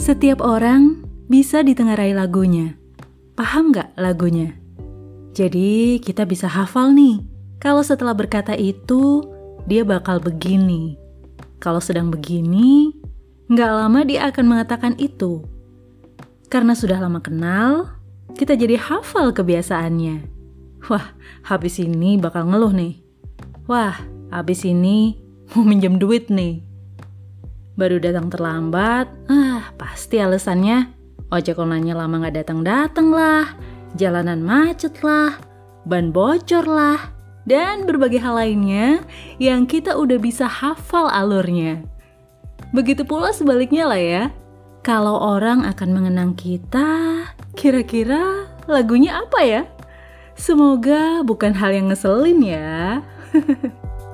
Setiap orang bisa ditengarai lagunya. Paham nggak lagunya? Jadi kita bisa hafal nih. Kalau setelah berkata itu, dia bakal begini. Kalau sedang begini, nggak lama dia akan mengatakan itu. Karena sudah lama kenal, kita jadi hafal kebiasaannya. Wah, habis ini bakal ngeluh nih. Wah, habis ini mau minjem duit nih. Baru datang terlambat, ah pasti alasannya ojek online lama nggak datang-datang lah, jalanan macet lah, ban bocor lah, dan berbagai hal lainnya yang kita udah bisa hafal alurnya. Begitu pula sebaliknya lah ya. Kalau orang akan mengenang kita, kira-kira lagunya apa ya? Semoga bukan hal yang ngeselin ya.